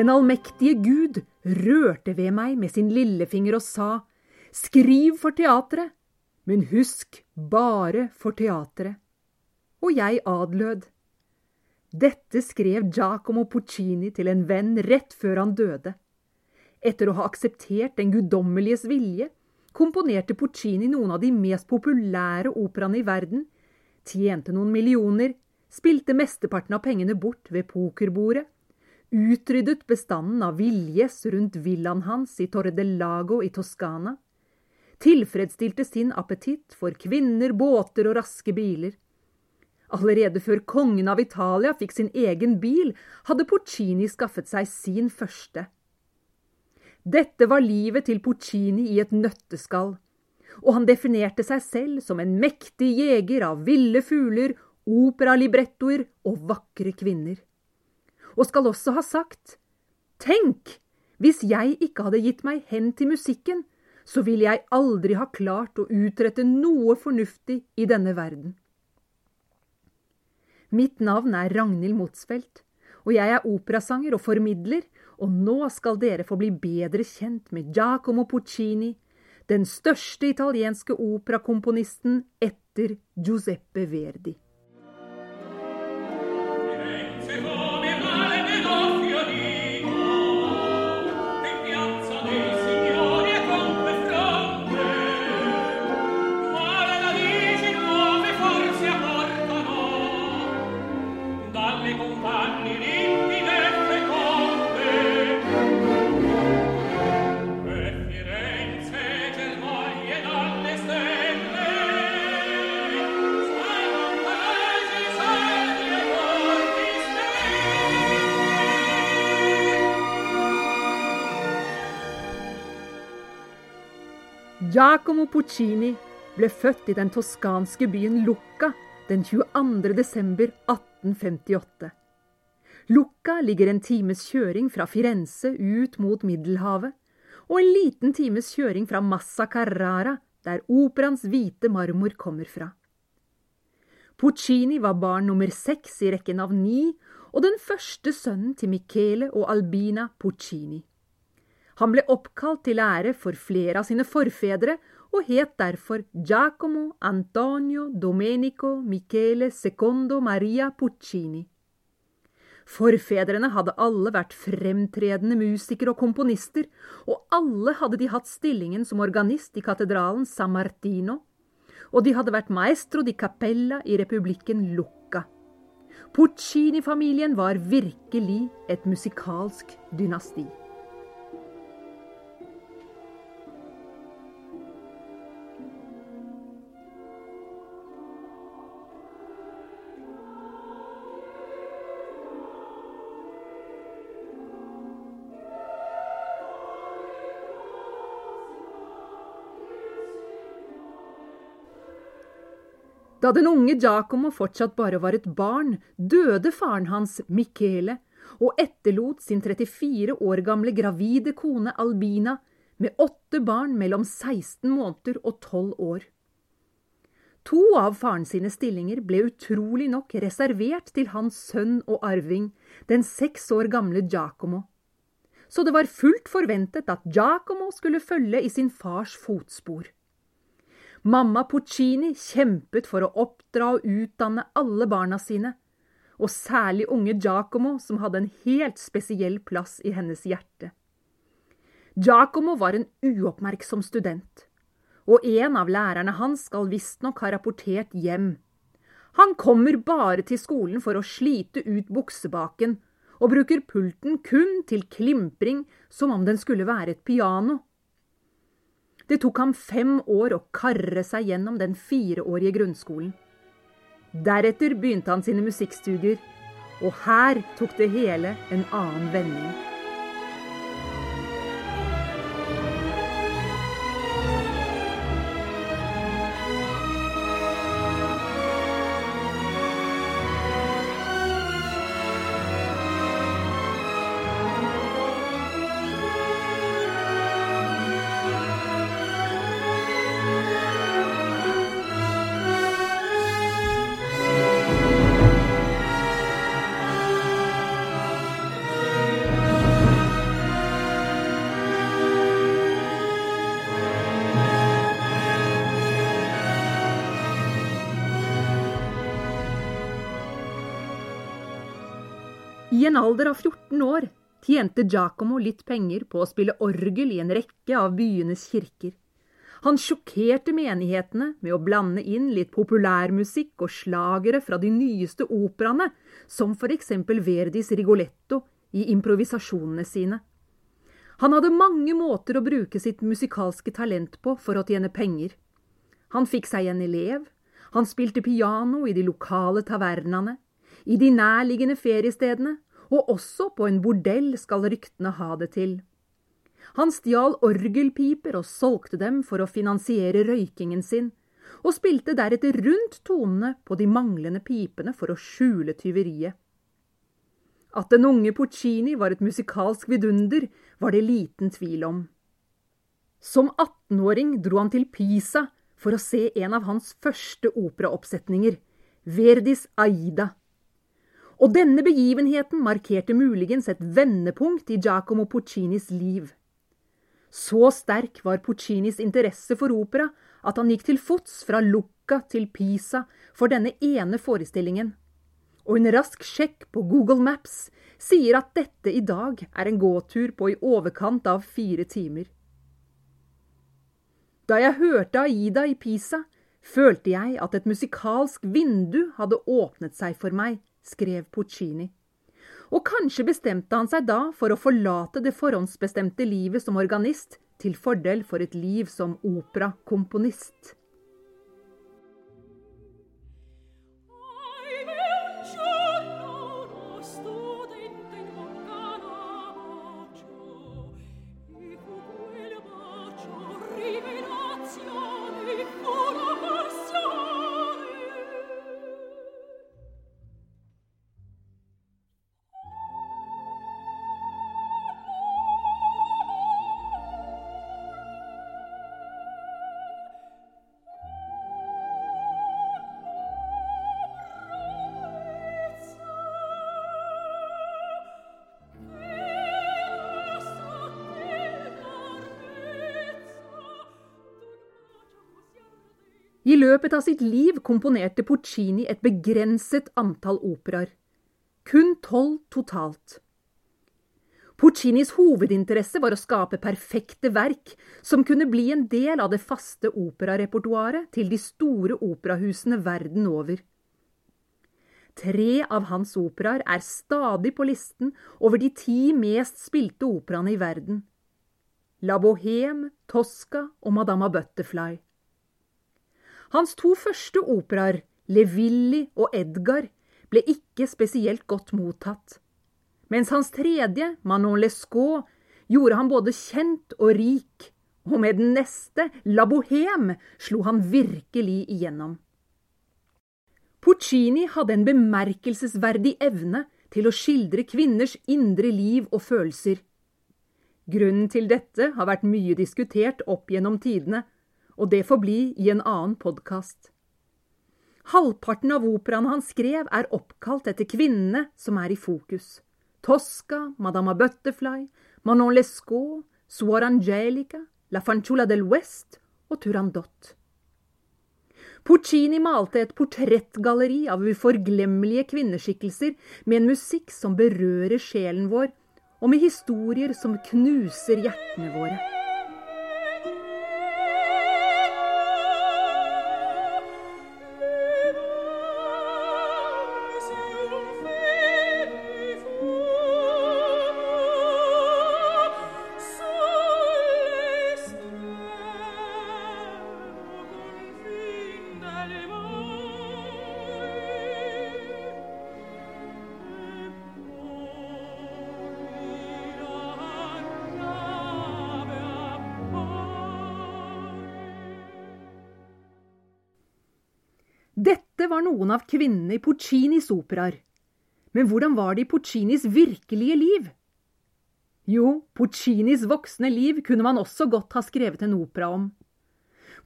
Den allmektige Gud rørte ved meg med sin lillefinger og sa, Skriv for teatret, men husk bare for teatret. Og jeg adlød. Dette skrev Giacomo Puccini til en venn rett før han døde. Etter å ha akseptert den guddommeliges vilje, komponerte Puccini noen av de mest populære operaene i verden, tjente noen millioner, spilte mesteparten av pengene bort ved pokerbordet, utryddet bestanden av villgjess rundt villaen hans i Torre del Lago i Toskana, tilfredsstilte sin appetitt for kvinner, båter og raske biler. Allerede før kongen av Italia fikk sin egen bil, hadde Porcini skaffet seg sin første. Dette var livet til Porcini i et nøtteskall, og han definerte seg selv som en mektig jeger av ville fugler, operalibrettoer og vakre kvinner. Og skal også ha sagt, tenk, hvis jeg ikke hadde gitt meg hen til musikken, så ville jeg aldri ha klart å utrette noe fornuftig i denne verden. Mitt navn er Ragnhild Motsfeldt, og jeg er operasanger og formidler, og nå skal dere få bli bedre kjent med Giacomo Puccini, den største italienske operakomponisten etter Giuseppe Verdi. Giacomo Puccini ble født i den toskanske byen Lucca den 22. desember 1858. Lucca ligger en times kjøring fra Firenze ut mot Middelhavet, og en liten times kjøring fra Massa Carrara, der operaens hvite marmor kommer fra. Puccini var barn nummer seks i rekken av ni, og den første sønnen til Michele og Albina Puccini. Han ble oppkalt til ære for flere av sine forfedre og het derfor Giacomo Antonio Domenico Michele Secondo Maria Puccini. Forfedrene hadde alle vært fremtredende musikere og komponister, og alle hadde de hatt stillingen som organist i katedralen San Martino, og de hadde vært maestro di cappella i republikken Lucca. Puccini-familien var virkelig et musikalsk dynasti. Da den unge Giacomo fortsatt bare var et barn, døde faren hans, Michele, og etterlot sin 34 år gamle gravide kone Albina med åtte barn mellom 16 måneder og 12 år. To av faren sine stillinger ble utrolig nok reservert til hans sønn og arving, den seks år gamle Giacomo. Så det var fullt forventet at Giacomo skulle følge i sin fars fotspor. Mamma Puccini kjempet for å oppdra og utdanne alle barna sine, og særlig unge Giacomo, som hadde en helt spesiell plass i hennes hjerte. Giacomo var en uoppmerksom student, og en av lærerne hans skal visstnok ha rapportert hjem. Han kommer bare til skolen for å slite ut buksebaken, og bruker pulten kun til klimpring som om den skulle være et piano. Det tok ham fem år å karre seg gjennom den fireårige grunnskolen. Deretter begynte han sine musikkstudier, og her tok det hele en annen vending. I en alder av 14 år tjente Giacomo litt penger på å spille orgel i en rekke av byenes kirker. Han sjokkerte menighetene med å blande inn litt populærmusikk og slagere fra de nyeste operaene, som for eksempel Verdis Rigoletto i improvisasjonene sine. Han hadde mange måter å bruke sitt musikalske talent på for å tjene penger. Han fikk seg en elev, han spilte piano i de lokale tavernene, i de nærliggende feriestedene, og også på en bordell skal ryktene ha det til. Han stjal orgelpiper og solgte dem for å finansiere røykingen sin, og spilte deretter rundt tonene på de manglende pipene for å skjule tyveriet. At den unge Puccini var et musikalsk vidunder, var det liten tvil om. Som 18-åring dro han til Pisa for å se en av hans første operaoppsetninger, Verdis Aida. Og denne begivenheten markerte muligens et vendepunkt i Giacomo Puccinis liv. Så sterk var Puccinis interesse for opera at han gikk til fots fra Lucca til Pisa for denne ene forestillingen. Og en rask sjekk på Google Maps sier at dette i dag er en gåtur på i overkant av fire timer. Da jeg hørte Aida i Pisa, følte jeg at et musikalsk vindu hadde åpnet seg for meg, skrev Puccini og kanskje bestemte han seg da for å forlate det forhåndsbestemte livet som organist til fordel for et liv som operakomponist. I løpet av sitt liv komponerte Puccini et begrenset antall operaer. Kun tolv totalt. Puccinis hovedinteresse var å skape perfekte verk som kunne bli en del av det faste operarepertoaret til de store operahusene verden over. Tre av hans operaer er stadig på listen over de ti mest spilte operaene i verden. La Bohème, Tosca og Madama Butterfly. Hans to første operaer, Le Villi og Edgar, ble ikke spesielt godt mottatt. Mens hans tredje, Manon Lescaut, gjorde han både kjent og rik, og med den neste, La Bohème, slo han virkelig igjennom. Puccini hadde en bemerkelsesverdig evne til å skildre kvinners indre liv og følelser. Grunnen til dette har vært mye diskutert opp gjennom tidene, og det får bli i en annen podkast. Halvparten av operaene han skrev, er oppkalt etter kvinnene som er i fokus. Tosca, Madama Butterfly, Manon Lescaut, Suor Angelica, La Fanciulla del West og Turandot. Puccini malte et portrettgalleri av uforglemmelige kvinneskikkelser med en musikk som berører sjelen vår, og med historier som knuser hjertene våre. Noen av kvinnene i Puccinis operaer. Men hvordan var det i Puccinis virkelige liv? Jo, Puccinis voksne liv kunne man også godt ha skrevet en opera om.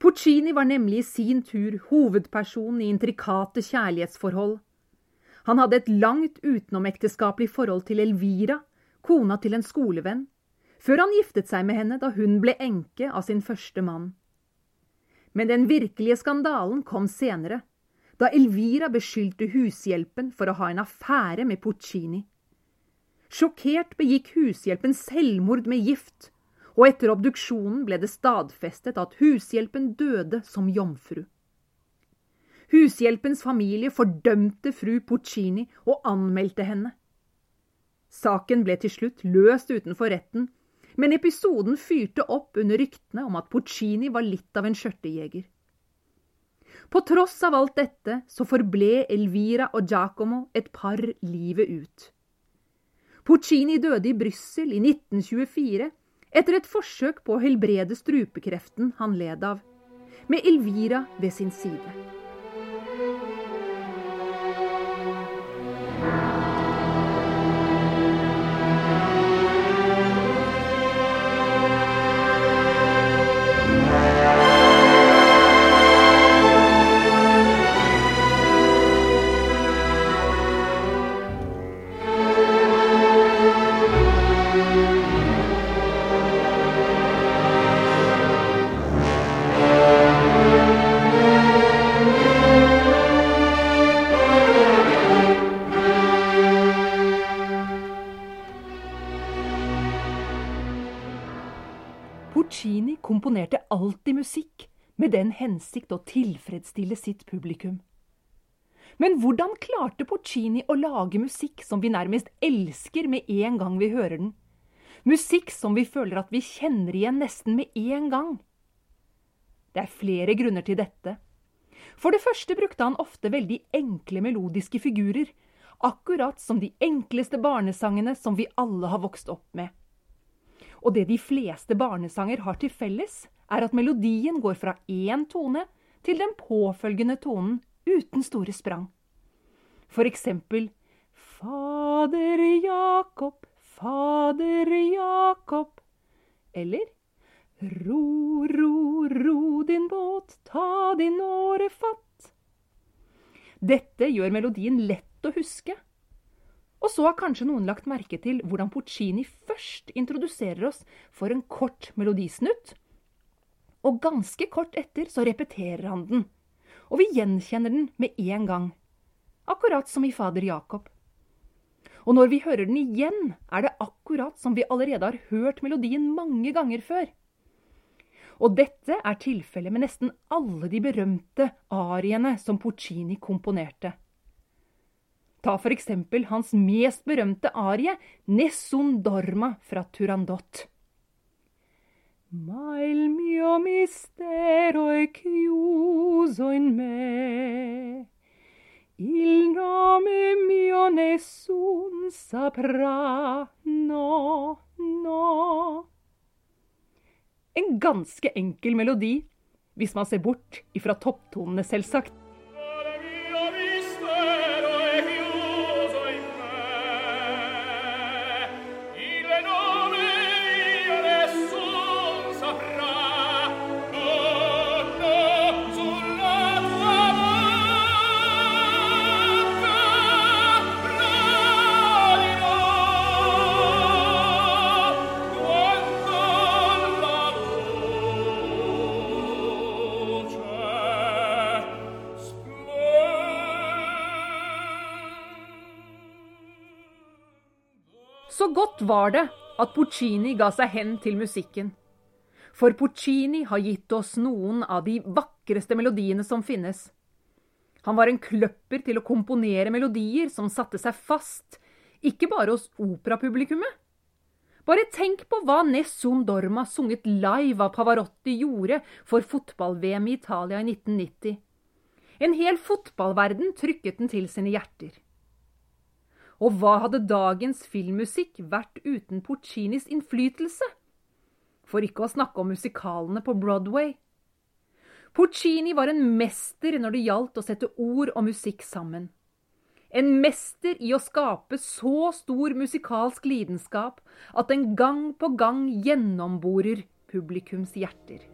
Puccini var nemlig i sin tur hovedperson i intrikate kjærlighetsforhold. Han hadde et langt utenomekteskapelig forhold til Elvira, kona til en skolevenn, før han giftet seg med henne da hun ble enke av sin første mann. Men den virkelige skandalen kom senere da Elvira beskyldte hushjelpen for å ha en affære med Puccini. Sjokkert begikk hushjelpen selvmord med gift, og etter obduksjonen ble det stadfestet at hushjelpen døde som jomfru. Hushjelpens familie fordømte fru Puccini og anmeldte henne. Saken ble til slutt løst utenfor retten, men episoden fyrte opp under ryktene om at Puccini var litt av en skjørtejeger. På tross av alt dette så forble Elvira og Giacomo et par livet ut. Puccini døde i Brussel i 1924 etter et forsøk på å helbrede strupekreften han led av, med Elvira ved sin side. Alltid musikk med den hensikt å tilfredsstille sitt publikum. Men hvordan klarte Puccini å lage musikk som vi nærmest elsker med en gang vi hører den? Musikk som vi føler at vi kjenner igjen nesten med en gang. Det er flere grunner til dette. For det første brukte han ofte veldig enkle melodiske figurer, akkurat som de enkleste barnesangene som vi alle har vokst opp med. Og det de fleste barnesanger har til felles, er at melodien går fra én tone til den påfølgende tonen uten store sprang. For eksempel Fader Jakob, Fader Jakob. Eller Ro, ro, ro din båt, ta din åre fatt. Dette gjør melodien lett å huske, og så har kanskje noen lagt merke til hvordan Puccini først introduserer oss for en kort melodisnutt, og ganske kort etter så repeterer han den, og vi gjenkjenner den med en gang, akkurat som i Fader Jakob. Og når vi hører den igjen, er det akkurat som vi allerede har hørt melodien mange ganger før. Og dette er tilfellet med nesten alle de berømte ariene som Puccini komponerte. Ta for eksempel hans mest berømte arie, Nessun dorma fra Turandot. Ma mio mistero è chiuso in me. Il nome mio nessun saprà, no, no. En ganske enkel melodi, hvis man ser bort ifra topptonene, selvsagt. Så godt var det at Puccini ga seg hen til musikken. For Puccini har gitt oss noen av de vakreste melodiene som finnes. Han var en kløpper til å komponere melodier som satte seg fast, ikke bare hos operapublikummet. Bare tenk på hva Nessun Dorma sunget live av Pavarotti gjorde for fotball-VM i Italia i 1990. En hel fotballverden trykket den til sine hjerter. Og hva hadde dagens filmmusikk vært uten Puccinis innflytelse? For ikke å snakke om musikalene på Broadway. Puccini var en mester når det gjaldt å sette ord og musikk sammen. En mester i å skape så stor musikalsk lidenskap at den gang på gang gjennomborer publikums hjerter.